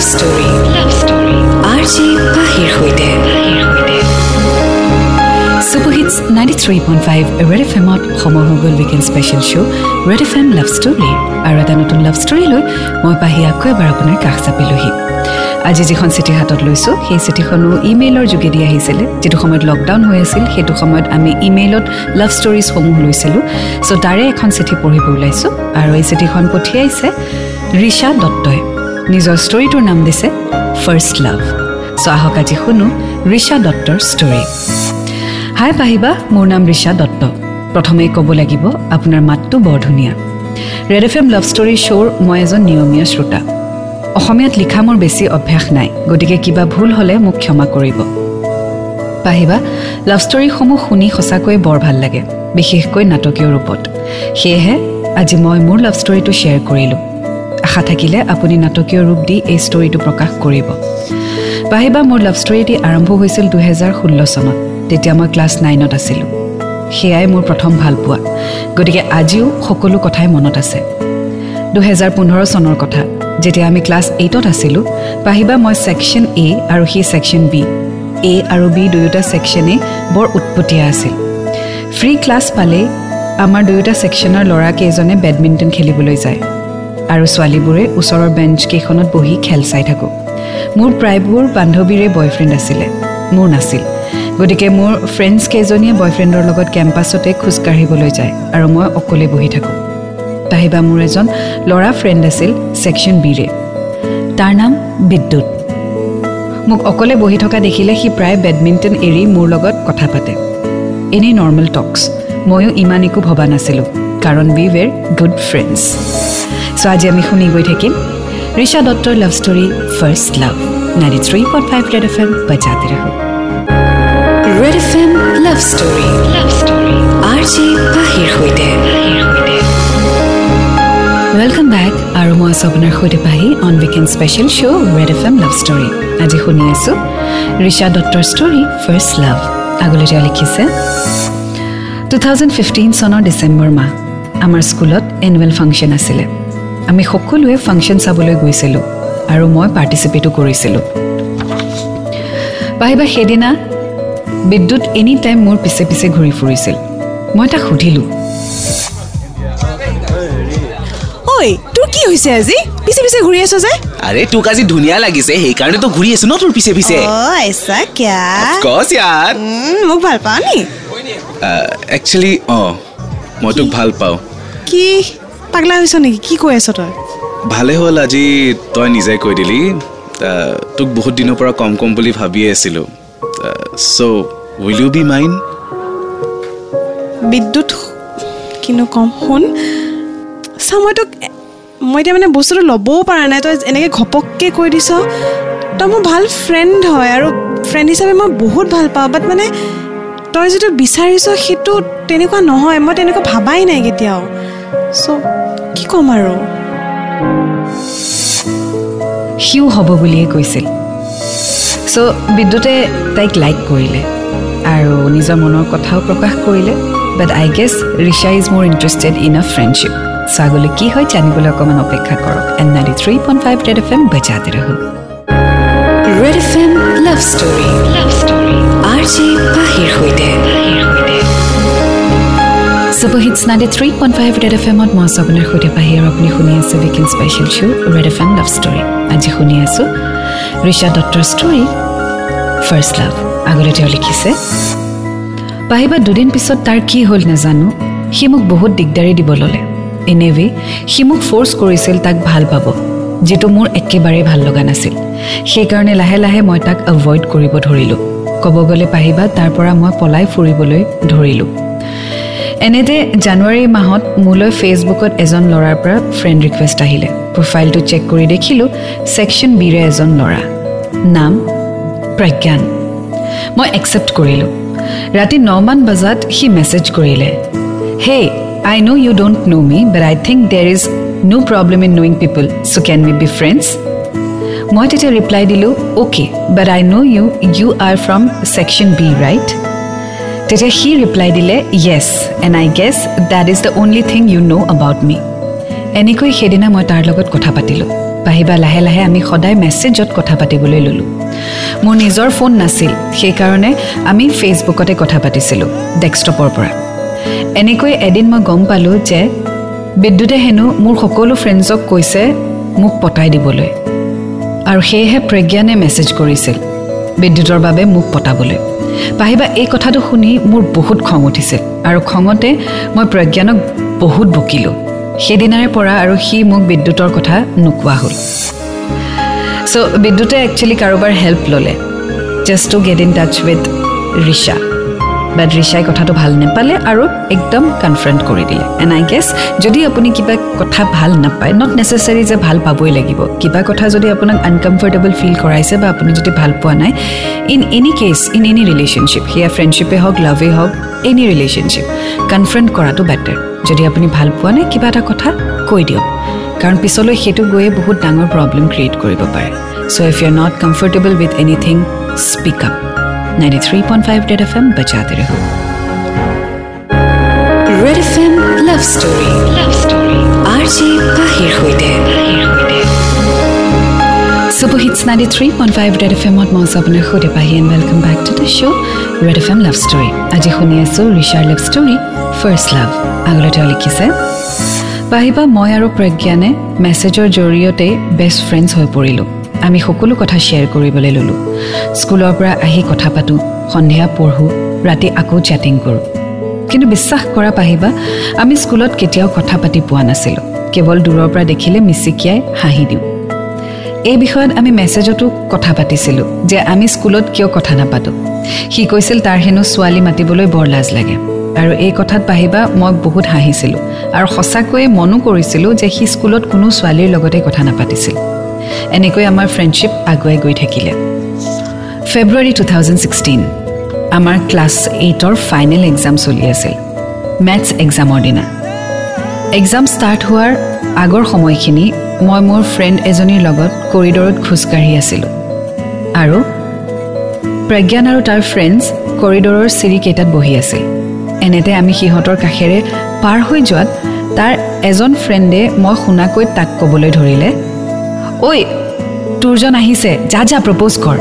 Love Story. Love Story. RJ Bahir Hoite. Super Hits 93.5 Red FM ত সময় হৈ গ'ল weekend special show' Red F M love story আৰু এটা নতুন love story লৈ মই পাহি আকৌ এবাৰ আপোনাৰ কাষ চাপিলোহি। আজি যিখন চিঠি হাতত লৈছোঁ সেই চিঠিখনো ইমেইলৰ যোগেদি আহিছিলে। যিটো সময়ত লকডাউন হৈ আছিল সেইটো সময়ত আমি ইমেইলত লাভ ষ্টৰিজসমূহ লৈছিলোঁ। চ' তাৰে এখন চিঠি পঢ়িব ওলাইছোঁ। আৰু এই চিঠিখন পঠিয়াইছে ৰিচা দত্তই। নিজৰ ষ্টৰিটোৰ নাম দিছে ফাৰ্ষ্ট লাভ। চ' আহক আজি শুনো ৰিচা দত্তৰ ষ্টৰী। হাই পাহিবা মোৰ নাম ৰিচা দত্ত। প্ৰথমেই ক'ব লাগিব আপোনাৰ মাতটো বৰ ধুনীয়া। Red F M love story শ্ব'ৰ মই এজন নিয়মীয়া শ্ৰোতা। অসমীয়াত লিখা মোৰ বেছি অভ্যাস নাই গতিকে কিবা ভুল হ'লে মোক ক্ষমা কৰিব। পাহিবা লাভ ষ্টৰীসমূহ শুনি সঁচাকৈয়ে বৰ ভাল লাগে বিশেষকৈ নাটকীয় ৰূপত। সেয়েহে আজি মই মোৰ লাভ ষ্টৰীটো শ্বেয়াৰ কৰিলোঁ। আশা থাকিলে আপুনি নাটকীয় ৰূপ দি এই ষ্টৰীটো প্ৰকাশ কৰিব। পাহিবা মোৰ লাভ ষ্টৰীটি আৰম্ভ হৈছিল দুহেজাৰ ষোল্ল চনত। তেতিয়া মই ক্লাছ নাইনত আছিলোঁ। সেয়াই মোৰ প্ৰথম ভালপোৱা গতিকে আজিও সকলো কথাই মনত আছে। দুহেজাৰ পোন্ধৰ চনৰ কথা। যেতিয়া আমি ক্লাছ এইটত আছিলোঁ পাহিবা মই ছেকশ্যন এ আৰু সি ছেকশ্যন বি এ আৰু বি দুয়োটা ছেকশ্যনেই বৰ উৎপতীয়া আছিল। ফ্ৰী ক্লাছ পালেই আমাৰ দুয়োটা ছেকশ্যনৰ ল'ৰাকেইজনে বেডমিণ্টন খেলিবলৈ যায়। আৰু ছোৱালীবোৰে ওচৰৰ বেঞ্চ কেইখনত বহি খেল চাই থাকোঁ। মোৰ প্ৰায়বোৰ বান্ধৱীৰে বয়ফ্ৰেণ্ড আছিলে মোৰ নাছিল। গতিকে মোৰ ফ্ৰেণ্ডছ কেইজনীয়ে বয়ফ্ৰেণ্ডৰ লগত কেম্পাছতে খোজকাঢ়িবলৈ যায় আৰু মই অকলে বহি থাকোঁ। তাহিবা মোৰ এজন ল'ৰা ফ্ৰেণ্ড আছিল ছেকশ্যন বিৰে তাৰ নাম বিদ্যুৎ। মোক অকলে বহি থকা দেখিলে সি প্ৰায় বেডমিণ্টন এৰি মোৰ লগত কথা পাতে। এনেই নৰ্মেল টক্স ময়ো ইমান একো ভবা নাছিলোঁ কাৰণ we were good friends so' আজি আমি শুনি গৈ থাকিম। ঋষা দত্তৰ love story first love ninety three point five Red F M বজাতে Red F M love story love story R J বাহিৰ সৈতে। ৱেলকাম বেক আৰু মই আছোঁ আপোনাৰ সৈতে Pahi on weekend special show' Red F M love story আজি শুনি আছোঁ ঋষা দত্তৰ ষ্টৰী ফাৰ্ষ্ট লাভ আগলৈ তেওঁ লিখিছে টু থাউজেণ্ড ফিফটিন চনৰ ডিচেম্বৰ মাহ। আমাৰ স্কুলত এনুৱেল ফাংচন আছিলে। আমি সকলোৱে ফাংচন চাবলৈ গৈছিলোঁ আৰু মই পাৰ্টিচিপেটো কৰিছিলোঁ। পাহিবা সেইদিনা বিদ্যুৎ এনি টাইম মোৰ পিছে পিছে ঘূৰি ফুৰিছিল। মই তাক সুধিলোঁ। ঐ তোৰ কি হৈছে আজি? পিছে পিছে ঘূৰি আছ যে? আৰে তোক আজি ধুনীয়া লাগিছে সেইকাৰণেতো ঘূৰি আছো ন তোৰ পিছে পিছে? অ এছা কিয়া? কচ ইয়াৰ। উম, মোক ভাল পাৱ নি? একচুৱেলি অঁ মই তোক ভাল পাওঁ। কি? পাগলা হৈছ নেকি? কি কৈ আছ তই? ভালে হ'ল আজি তই নিজে কৈ দিলি। তোক বহুত দিনৰ পৰা কম কম বুলি ভাবিয়ে আছিলোঁ। So' will you be mind বিদ্যুৎ কিনো কম? শুন। চা মই তোক মই এতিয়া মানে বস্তুটো ল'বও পৰা নাই। তই এনেকৈ ঘপককৈ কৈ দিছ। তই মোৰ ভাল ফ্ৰেণ্ড হয় আৰু ফ্ৰেণ্ড হিচাপে মই বহুত ভাল পাওঁ। বাট মানে তই যিটো বিচাৰিছ সেইটো তেনেকুৱা নহয়। মই তেনেকুৱা ভাবাই নাই কেতিয়াও। চ' ক'ম আৰু। সিও হ'ব বুলিয়ে কৈছিল। চ' বিদ্যুতে তাইক লাইক কৰিলে আৰু নিজৰ মনৰ কথাও প্ৰকাশ কৰিলে। But I guess Richa is more interested in a friendship so' আগলৈ কি হয় জানিবলৈ অকণমান অপেক্ষা কৰক। And ninety three point five Red F M বজাতে ৰহো। Red F M love story love story R J superhits ninety three point five Red F এমত মই আছোঁ আপোনাৰ সৈতে পাহি আৰু আপুনি শুনি আছে weekend special show' Red F M love story আজি শুনি আছোঁ ঋষা দত্তৰ ষ্টৰী ফাৰ্ষ্ট লাভ আগলৈ তেওঁ লিখিছে পাহিবা দুদিন পিছত তাৰ কি হ'ল নাজানো সি মোক বহুত দিগদাৰী দিব ল'লে। এনেৱে সি মোক ফ'ৰ্চ কৰিছিল তাক ভাল পাব যিটো মোৰ একেবাৰেই ভাল লগা নাছিল। সেইকাৰণে লাহে লাহে মই তাক এভইড কৰিব ধৰিলোঁ। ক'ব গ'লে পাহিবা তাৰ পৰা মই পলাই ফুৰিবলৈ ধৰিলোঁ। এনেতে জানুৱাৰী মাহত মোলৈ ফেচবুকত এজন ল'ৰাৰ পৰা ফ্ৰেণ্ড ৰিকুৱেষ্ট আহিলে। প্ৰফাইলটো চেক কৰি দেখিলোঁ ছেকশ্যন বিৰে এজন ল'ৰা। নাম প্ৰজ্ঞান। মই একচেপ্ট কৰিলোঁ। ৰাতি নমান বজাত সি মেছেজ কৰিলে। Hey I know' you don't know' me but I think there is no' problem in knowing people so' can we be friends মই তেতিয়া ৰিপ্লাই দিলোঁ okay but I know' you you are from section B right তেতিয়া সি reply দিলে yes and I guess that is the only thing you know' about me এনেকৈ সেইদিনা মই তাৰ লগত কথা পাতিলোঁ। পাহিবা লাহে লাহে আমি সদায় মেছেজত কথা পাতিবলৈ ল'লোঁ। মোৰ নিজৰ ফোন নাছিল সেইকাৰণে আমি ফেচবুকতে কথা পাতিছিলোঁ ডেস্কটপৰ পৰা। এনেকৈ এদিন মই গম পালোঁ যে বিদ্যুতে হেনো মোৰ সকলো ফ্ৰেণ্ডছক কৈছে মোক পতাই দিবলৈ। আৰু সেয়েহে প্ৰজ্ঞানে মেছেজ কৰিছিল বিদ্যুতৰ বাবে মোক পতাবলৈ। পাহিবা এই কথাটো শুনি মোৰ বহুত খং উঠিছিল আৰু খঙতে মই প্ৰজ্ঞানক বহুত বকিলোঁ। সেইদিনাৰে পৰা আৰু সি মোক বিদ্যুতৰ কথা নোকোৱা হ'ল। চ' বিদ্যুতে একচুৱেলি কাৰোবাৰ হেল্প ল'লে। Just to get in touch with Richa ৰিচাই কথাটো ভাল নাপালে আৰু একদম কনফ্ৰেণ্ট কৰি দিলে। এণ্ড আই গেছ যদি আপুনি কিবা কথা ভাল নাপায় নট নেচেচাৰী যে ভাল পাবই লাগিব। কিবা কথা যদি আপোনাক আনকমফৰ্টেবল ফিল কৰাইছে বা আপুনি যদি ভাল পোৱা নাই in any case in any relationship সেয়া ফ্ৰেণ্ডশ্বিপে হওক লাভেই হওক এনি ৰিলেশ্যনশ্বিপ কনফ্ৰেণ্ট কৰাটো বেটাৰ যদি আপুনি ভাল পোৱা নাই কিবা এটা কথা কৈ দিয়ক। কাৰণ পিছলৈ সেইটো গৈয়ে বহুত ডাঙৰ প্ৰব্লেম ক্ৰিয়েট কৰিব পাৰে। So' if you are not comfortable with anything speak up ninety three point five red F M বজাতে ৰহো red F M love story love story R J পাহিৰ সৈতে superhits ninety three point five red F এমত মই আছোঁ আপোনাৰ সৈতে Pahi and welcome back to the show' red F M love story আজি শুনি আছোঁ ৰিচাৰ লাভ ষ্টৰী ফাৰ্ষ্ট লাভ আগলৈ তেওঁ লিখিছে পাহিবা মই আৰু প্ৰজ্ঞানে মেছেজৰ জৰিয়তে বেষ্ট ফ্ৰেণ্ডছ হৈ পৰিলোঁ আমি সকলো কথা শ্বেয়াৰ কৰিবলৈ ল'লোঁ। স্কুলৰ পৰা আহি কথা পাতোঁ সন্ধিয়া পঢ়োঁ ৰাতি আকৌ চেটিং কৰোঁ। কিন্তু বিশ্বাস কৰা পাহিবা আমি স্কুলত কেতিয়াও কথা পাতি পোৱা নাছিলোঁ। কেৱল দূৰৰ পৰা দেখিলে মিচিকিয়াই হাঁহি দিওঁ। এই বিষয়ত আমি মেছেজতো কথা পাতিছিলোঁ যে আমি স্কুলত কিয় কথা নাপাতোঁ। সি কৈছিল তাৰ হেনো ছোৱালী মাতিবলৈ বৰ লাজ লাগে। আৰু এই কথাত পাহিবা মই বহুত হাঁহিছিলোঁ। আৰু সঁচাকৈয়ে মনো কৰিছিলোঁ যে সি স্কুলত কোনো ছোৱালীৰ লগতে কথা নাপাতিছিল। এনেকৈ আমাৰ ফ্ৰেণ্ডশ্বিপ আগুৱাই গৈ থাকিলে। ফেব্ৰুৱাৰী টু থাউজেণ্ড ছিক্সটিন আমাৰ ক্লাছ এইটৰ ফাইনেল এক্সাম চলি আছিল মেথছ এক্সামৰ দিনা। এক্সাম ষ্টাৰ্ট হোৱাৰ আগৰ সময়খিনি মই মোৰ ফ্ৰেণ্ড এজনীৰ লগত কৰিডৰত খোজকাঢ়ি আছিলোঁ। আৰু প্ৰজ্ঞান আৰু তাৰ ফ্ৰেণ্ডছ কৰিডৰৰ চিৰিকেইটাত বহি আছিল। এনেতে আমি সিহঁতৰ কাষেৰে পাৰ হৈ যোৱাত তাৰ এজন ফ্ৰেণ্ডে মই শুনাকৈ তাক ক'বলৈ ধৰিলে ঐ তোৰজন আহিছে যা যা প্ৰপ'জ কৰ।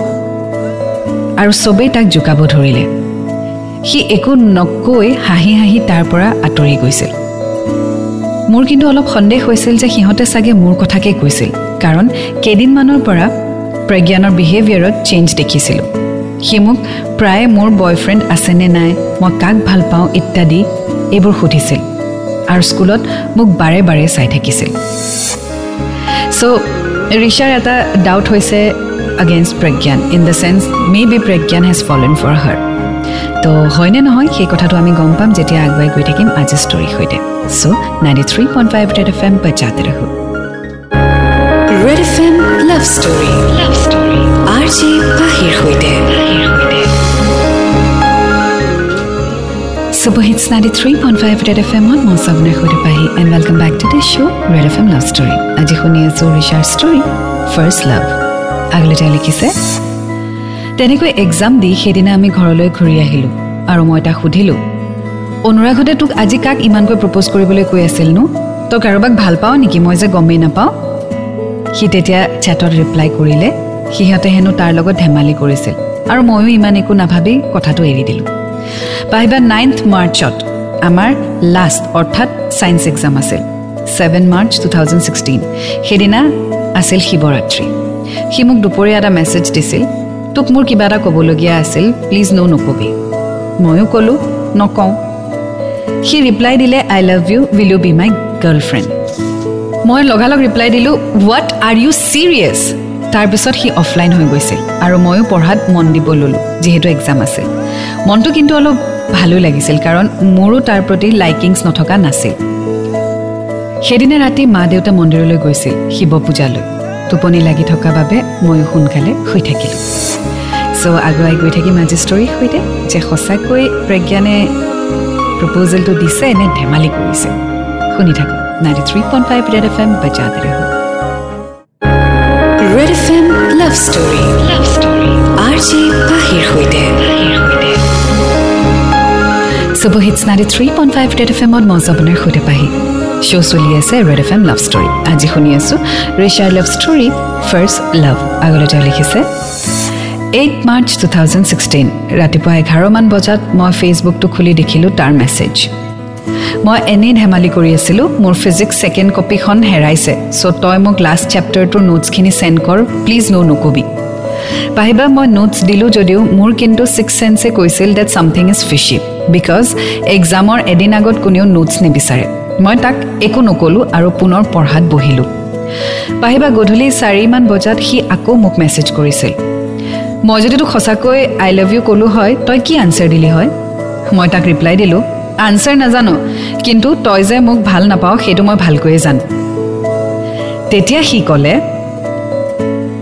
আৰু চবেই তাক জোকাব ধৰিলে। সি একো নকৈ হাঁহি হাঁহি তাৰ পৰা আঁতৰি গৈছিল। মোৰ কিন্তু অলপ সন্দেহ হৈছিল যে সিহঁতে চাগে মোৰ কথাকে কৈছিল কাৰণ কেইদিনমানৰ পৰা প্ৰজ্ঞানৰ বিহেভিয়াৰত চেঞ্জ দেখিছিলোঁ। সি মোক প্ৰায় মোৰ বয়ফ্ৰেণ্ড আছেনে নাই মই কাক ভাল পাওঁ? ইত্যাদি এইবোৰ সুধিছিল। আৰু স্কুলত মোক বাৰে বাৰে চাই থাকিছিল। চ' ৰিচাৰ এটা ডাউট হৈছে against Pragyan in the chance may be Pragyan has fallen for her তো হয়নে নহয় সেই কথাটো আমি গম পাম যেতিয়া আগুৱাই গৈ থাকিম আজি ষ্টৰীৰ সৈতে। So' ninety three point five Red F M বজাতে ৰাখো Red F M love story love story R J পাহিৰ সৈতে। Superhits ninety three point five Red F এমত মই চাবনে সৈতে Pahi and welcome back to the show' Red F M love story আজি শুনি আছোঁ ৰিচাৰ ষ্টৰী ফাৰ্ষ্ট লাভ আগলৈ তেওঁ লিখিছে তেনেকৈ এক্সাম দি সেইদিনা আমি ঘৰলৈ ঘূৰি আহিলোঁ আৰু মই তাক সুধিলোঁ অনুৰাগহঁতে তোক আজি কাক ইমানকৈ প্ৰপ'জ কৰিবলৈ কৈ আছিলনো তই কাৰোবাক ভাল পাৱ নেকি মই যে গমেই নাপাওঁ সি তেতিয়া চেটত ৰিপ্লাই কৰিলে সিহঁতে হেনো তাৰ লগত ধেমালি কৰিছিল আৰু ময়ো ইমান একো নাভাবি কথাটো এৰি দিলোঁ পাহিবা নাইন্থ মাৰ্চত আমাৰ লাষ্ট অৰ্থাৎ ছায়েন্স এক্সাম আছিল। Seven March two thousand sixteen সেইদিনা আছিল শিৱৰাত্ৰি। সি মোক দুপৰীয়া এটা মেছেজ দিছিল। তোক মোৰ কিবা এটা ক'বলগীয়া আছিল প্লিজ ন' নকবি। ময়ো ক'লোঁ নকওঁ। সি ৰিপ্লাই দিলে I love you will you be my girlfriend মই লগালগ ৰিপ্লাই দিলোঁ হোৱাট আৰ ইউ ছিৰিয়াছ তাৰপিছত সি অফলাইন হৈ গৈছিল আৰু ময়ো পঢ়াত মন দিব ল'লোঁ যিহেতু এক্সাম আছিল। মনটো কিন্তু অলপ ভালো লাগিছিল কাৰণ মোৰো তাৰ প্ৰতি লাইকিংছ নথকা নাছিল। সেইদিনা ৰাতি মা দেউতা মন্দিৰলৈ গৈছিল শিৱ পূজালৈ। টোপনি লাগি থকা বাবে ময়ো সোনকালে শুই থাকিলোঁ। চ' আগুৱাই গৈ থাকিম আজি ষ্টৰীৰ সৈতে যে সঁচাকৈ প্ৰজ্ঞানে প্ৰপ'জেলটো দিছে নে ধেমালি কৰিছে। শুনি থাকক ninety three point five red F M বজাতে ৰহ। Red F M love story love story R J পাহিৰ সৈতে। Superhits ninety three point five red F এমত মই আপোনাৰ সৈতে পাহি। শ্ব' চলি আছে red F M love story আজি শুনি আছোঁ ৰিচাৰ লাভ ষ্টৰী ফাৰ্ষ্ট লাভ আগলৈ তেওঁ লিখিছে eight March two thousand sixteen ৰাতিপুৱা এঘাৰমান বজাত মই ফেচবুকটো খুলি দেখিলোঁ তাৰ মেছেজ মই এনেই ধেমালি কৰি আছিলোঁ মোৰ ফিজিক্স ছেকেণ্ড কপিখন হেৰাইছে। চ' তই মোক লাষ্ট চেপ্টাৰটোৰ নোটছখিনি চেণ্ড কৰ প্লিজ ন' নকবি। পাহিবা মই নোটছ দিলোঁ যদিও মোৰ কিন্তু ছিক্স চেন্সে কৈছিল that something is fishy because এক্সামৰ এদিন আগত কোনেও নোটছ নিবিচাৰে। মই তাক একো নক'লোঁ আৰু পুনৰ পঢ়াত বহিলোঁ। পাহিবা গধূলি চাৰিমান বজাত সি আকৌ মোক মেছেজ কৰিছিল। মই যদি তোক সঁচাকৈ আই লাভ ইউ ক'লোঁ হয় তই কি আনচাৰ দিলি হয়? মই তাক ৰিপ্লাই দিলোঁ আনচাৰ নাজানো কিন্তু তই যে মোক ভাল নাপাওঁ সেইটো মই ভালকৈয়ে জানো। তেতিয়া সি ক'লে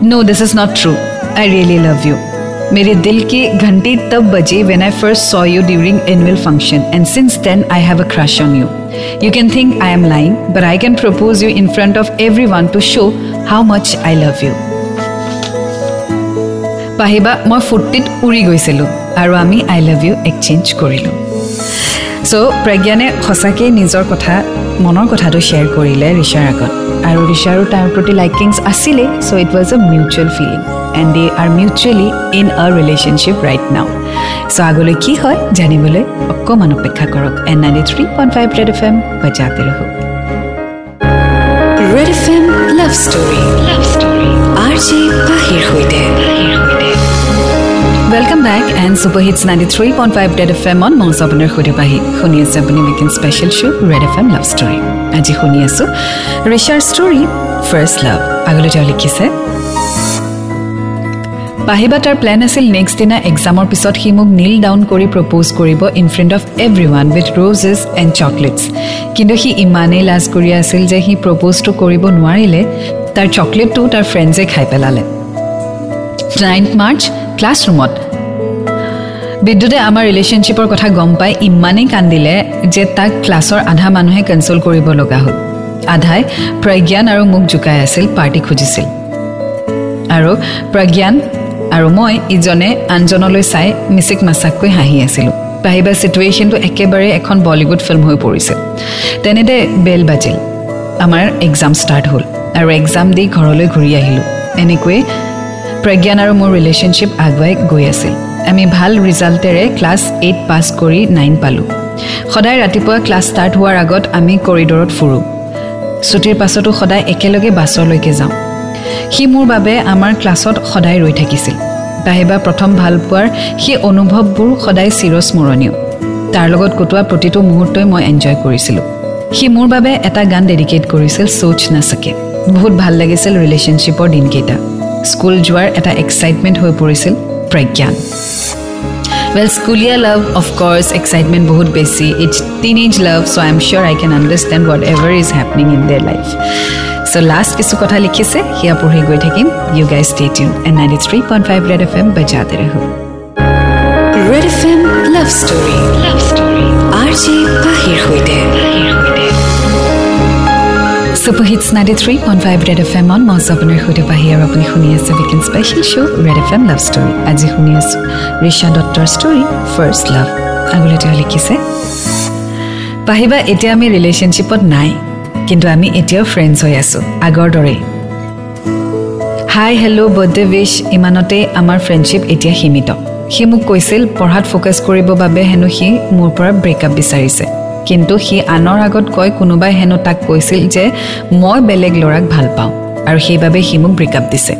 no this is not true I really love you मेरे दिल की घंटी तब बजी when I first saw you during annual function and since then I have a crush on you you can think I am lying but I can propose you in front of everyone to show how much I love you পাহিবা মই ফূৰ্তিত উৰি গৈছিলোঁ আৰু আমি আই love U exchange কৰিলোঁ চ' প্ৰজ্ঞানে সঁচাকৈ নিজৰ কথা মনৰ কথাটো শ্বেয়াৰ কৰিলে ৰিচাৰ আগত আৰু ৰিচাৰো তাৰ প্ৰতি likings আছিলেই so' it was a mutual feeling and they are mutually in a relationship right now so' আগলৈ কি হয় জানিবলৈ অকণমান অপেক্ষা কৰক। And ninety three point five Red F M বজাতে ৰহো Red F M love story love story R J পাহিৰ সৈতে। Welcome back and super hits ninety three point five Red F এমত মই আছোঁ আপোনাৰ সৈতে পাহি শুনি আছে আপুনি weekend special show' red F M love story আজি শুনি আছোঁ ৰিচাৰ ষ্টৰী ফাৰ্ষ্ট লাভ আগলৈ তেওঁ লিখিছে পাহিবা তাৰ প্লেন আছিল নেক্সট দিনা এক্সামৰ পিছত সি মোক নীল ডাউন কৰি প্ৰপ'জ কৰিব in front of everyone with roses and chocolates কিন্তু সি ইমানেই লাজ কৰি আছিল যে সি প্ৰপ'জটো কৰিব নোৱাৰিলে তাৰ চকলেটটো তাৰ ফ্ৰেণ্ডছে খাই পেলালে। নাইন্থ মাৰ্চ ক্লাছৰুমত বিদ্যুতে আমাৰ ৰিলেশ্যনশ্বিপৰ কথা গম পাই ইমানেই কান্দিলে যে তাক ক্লাছৰ আধা মানুহে কেঞ্চেল কৰিব লগা হ'ল। আধাই প্ৰজ্ঞান আৰু মোক জোকাই আছিল পাৰ্টি খুজিছিল। আৰু প্ৰজ্ঞান আৰু মই ইজনে আনজনলৈ চাই মিচিক মাচাককৈ হাঁহি আছিলোঁ। পাহিবা চিটুৱেশ্যনটো একেবাৰে এখন বলিউড ফিল্ম হৈ পৰিছিল তেনেতে বেল বাজিল। আমাৰ এক্সাম ষ্টাৰ্ট হ'ল আৰু এক্সাম দি ঘৰলৈ ঘূৰি আহিলোঁ। এনেকৈয়ে প্ৰজ্ঞান আৰু মোৰ ৰিলেশ্যনশ্বিপ আগুৱাই গৈ আছিল। আমি ভাল ৰিজাল্টেৰে ক্লাছ এইট পাছ কৰি নাইন পালোঁ। সদায় ৰাতিপুৱা ক্লাছ ষ্টাৰ্ট হোৱাৰ আগত আমি কৰিডৰত ফুৰোঁ। ছুটিৰ পাছতো সদায় একেলগে বাছলৈকে যাওঁ। সি মোৰ বাবে আমাৰ ক্লাছত সদায় ৰৈ থাকিছিল। তাহিবা প্ৰথম ভাল পোৱাৰ সেই অনুভৱবোৰ সদায় চিৰস্মৰণীয়। তাৰ লগত কটোৱা প্ৰতিটো মুহূৰ্তই মই এনজয় কৰিছিলোঁ। সি মোৰ বাবে এটা গান ডেডিকেট কৰিছিল চ'চ নাচাকে বহুত ভাল লাগিছিল ৰিলেশ্যনশ্বিপৰ দিনকেইটা। স্কুল যোৱাৰ এটা এক্সাইটমেণ্ট হৈ পৰিছিল প্ৰজ্ঞান। ৱেল স্কুলীয়া লাভ অফক'ৰ্ছ এক্সাইটমেণ্ট বহুত বেছি it's teenage love so' I am sure I can understand whatever is happening in their life so' last কিছু কথা লিখিছে সেয়া পঢ়ি গৈ থাকিম you guys stay tuned and ninety three point five Red F M বজাতে ৰহো Red F M love story love story R J পাহিৰ সৈতে super hits ninety three point five Red F এমত মই আপোনাৰ সৈতে পাহি আৰু আপুনি শুনি আছে weekend special show' Red F M love story আজি শুনি আছোঁ ৰিচা দত্তৰ ষ্টৰী ফাৰ্ষ্ট লাভ আগলৈ তেওঁ লিখিছে পাহিবা এতিয়া আমি ৰিলেশ্যনশ্বিপত নাই কিন্তু আমি এতিয়াও ফ্ৰেণ্ডছ হৈ আছোঁ আগৰ দৰেই হাই হেল্ল' বাৰ্থডে উইচ ইমানতেই আমাৰ ফ্ৰেণ্ডশ্বিপ এতিয়া সীমিত। সি মোক কৈছিল পঢ়াত ফ'কাছ কৰিবৰ বাবে হেনো সি মোৰ পৰা ব্ৰেকআপ বিচাৰিছে। কিন্তু সি আনৰ আগত কৈ কোনোবাই হেনো তাক কৈছিল যে মই বেলেগ ল'ৰাক ভাল পাওঁ আৰু সেইবাবে সি মোক ব্ৰেকআপ দিছে।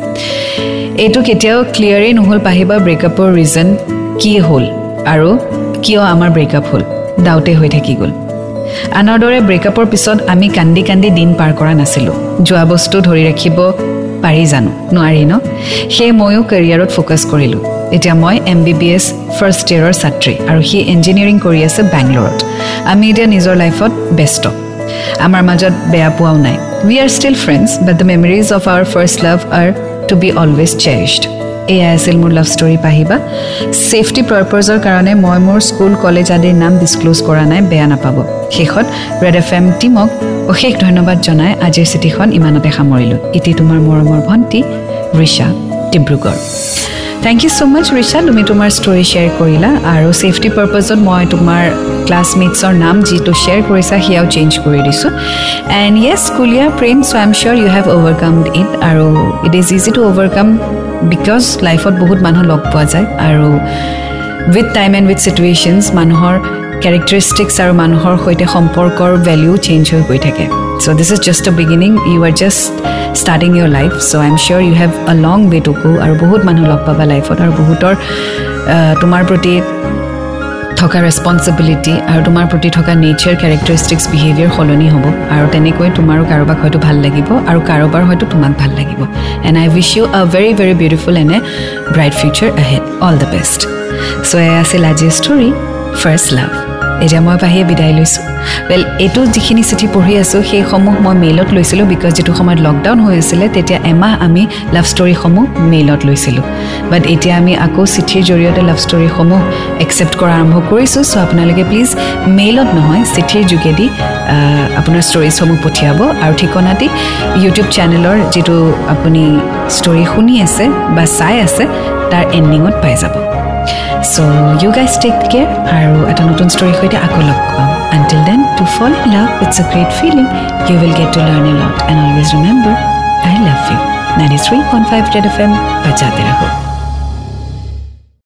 এইটো কেতিয়াও ক্লিয়াৰেই নহ'ল পাহিবা ব্ৰেকআপৰ ৰিজন কি হ'ল আৰু কিয় আমাৰ ব্ৰেকআপ হ'ল। ডাউটে হৈ থাকি গ'ল। আনৰ দৰে ব্ৰেকআপৰ পিছত আমি কান্দি কান্দি দিন পাৰ কৰা নাছিলোঁ। যোৱা বস্তু ধৰি ৰাখিব পাৰি জানো। নোৱাৰি ন? সেয়ে ময়ো কেৰিয়াৰত ফ'কাছ কৰিলোঁ। এতিয়া মই M B B S first ইয়েৰৰ ছাত্ৰী আৰু সি ইঞ্জিনিয়াৰিং কৰি আছে বেংগলোৰত আমি এতিয়া নিজৰ লাইফত ব্যস্ত। আমাৰ মাজত বেয়া পোৱাও নাই। We are still friends but the memories of our first love are to be always cherished এয়াই আছিল মোৰ লাভ ষ্টৰী পাহিবা। ছেফটি পাৰ্পজৰ কাৰণে মই মোৰ স্কুল কলেজ আদিৰ নাম ডিছক্ল'জ কৰা নাই বেয়া নাপাব। শেষত ৰেড এফ এম টীমক অশেষ ধন্যবাদ জনাই আজিৰ চিঠিখন ইমানতে সামৰিলোঁ। ইটি তোমাৰ মৰমৰ ভণ্টি Richa Dibrugarh. Thank you so' much Richa তুমি তোমাৰ ষ্টৰি শ্বেয়াৰ কৰিলা আৰু ছেফটি পাৰ্পজত মই তোমাৰ ক্লাছমেটছৰ নাম যিটো শ্বেয়াৰ কৰিছা সেয়াও চেঞ্জ কৰি দিছোঁ। এণ্ড য়েছ স্কুলীয়া প্ৰেম so' I'm sure you have overcome it আৰু it is easy to overcome because লাইফত বহুত মানুহ লগ পোৱা যায়। আৰু with time and with situations মানুহৰ কেৰেক্টাৰিষ্টিক্স আৰু মানুহৰ সৈতে সম্পৰ্কৰ ভেলিউ চেঞ্জ হৈ গৈ থাকে। So' this is just a beginning you are just starting your life so' I am sure you have a long way to go আৰু বহুত মানুহ লগ পাবা লাইফত আৰু বহুতৰ তোমাৰ প্ৰতি থকা ৰেচপনচিবিলিটি আৰু তোমাৰ প্ৰতি থকা নেচাৰ কেৰেক্টাৰিষ্টিক্স বিহেভিয়াৰ সলনি হ'ব আৰু তেনেকৈ তোমাৰো কাৰোবাক হয়তো ভাল লাগিব আৰু কাৰোবাৰ হয়তো তোমাক ভাল লাগিব। And I wish you a very very beautiful and a bright future ahead all the best so' এয়া আছিল আজিৰ ষ্টৰী ফাৰ্ষ্ট লাভ এতিয়া মই বাহিৰে বিদায় লৈছোঁ। ৱেল এইটো যিখিনি চিঠি পঢ়ি আছোঁ সেইসমূহ মই মেইলত লৈছিলোঁ বিকজ যিটো সময়ত লকডাউন হৈ আছিলে তেতিয়া এমাহ আমি লাভ ষ্টৰিসমূহ মেইলত লৈছিলোঁ। বাট এতিয়া আমি আকৌ চিঠিৰ জৰিয়তে লাভ ষ্টৰিসমূহ একচেপ্ট কৰা আৰম্ভ কৰিছোঁ চ' আপোনালোকে প্লিজ মেইলত নহয় চিঠিৰ যোগেদি আপোনাৰ ষ্টৰিজসমূহ পঠিয়াব। আৰু ঠিকনাটি ইউটিউব চেনেলৰ যিটো আপুনি ষ্টৰি শুনি আছে বা চাই আছে তাৰ এণ্ডিঙত পাই যাব। So' you guys take care আৰু এটা নতুন ষ্টৰীৰ সৈতে আকৌ লগ পাম। Until then to fall in love it's a great feeling you will get to learn a lot and always remember I love you ninety three point five Red F M বাজাতে ৰাখোঁ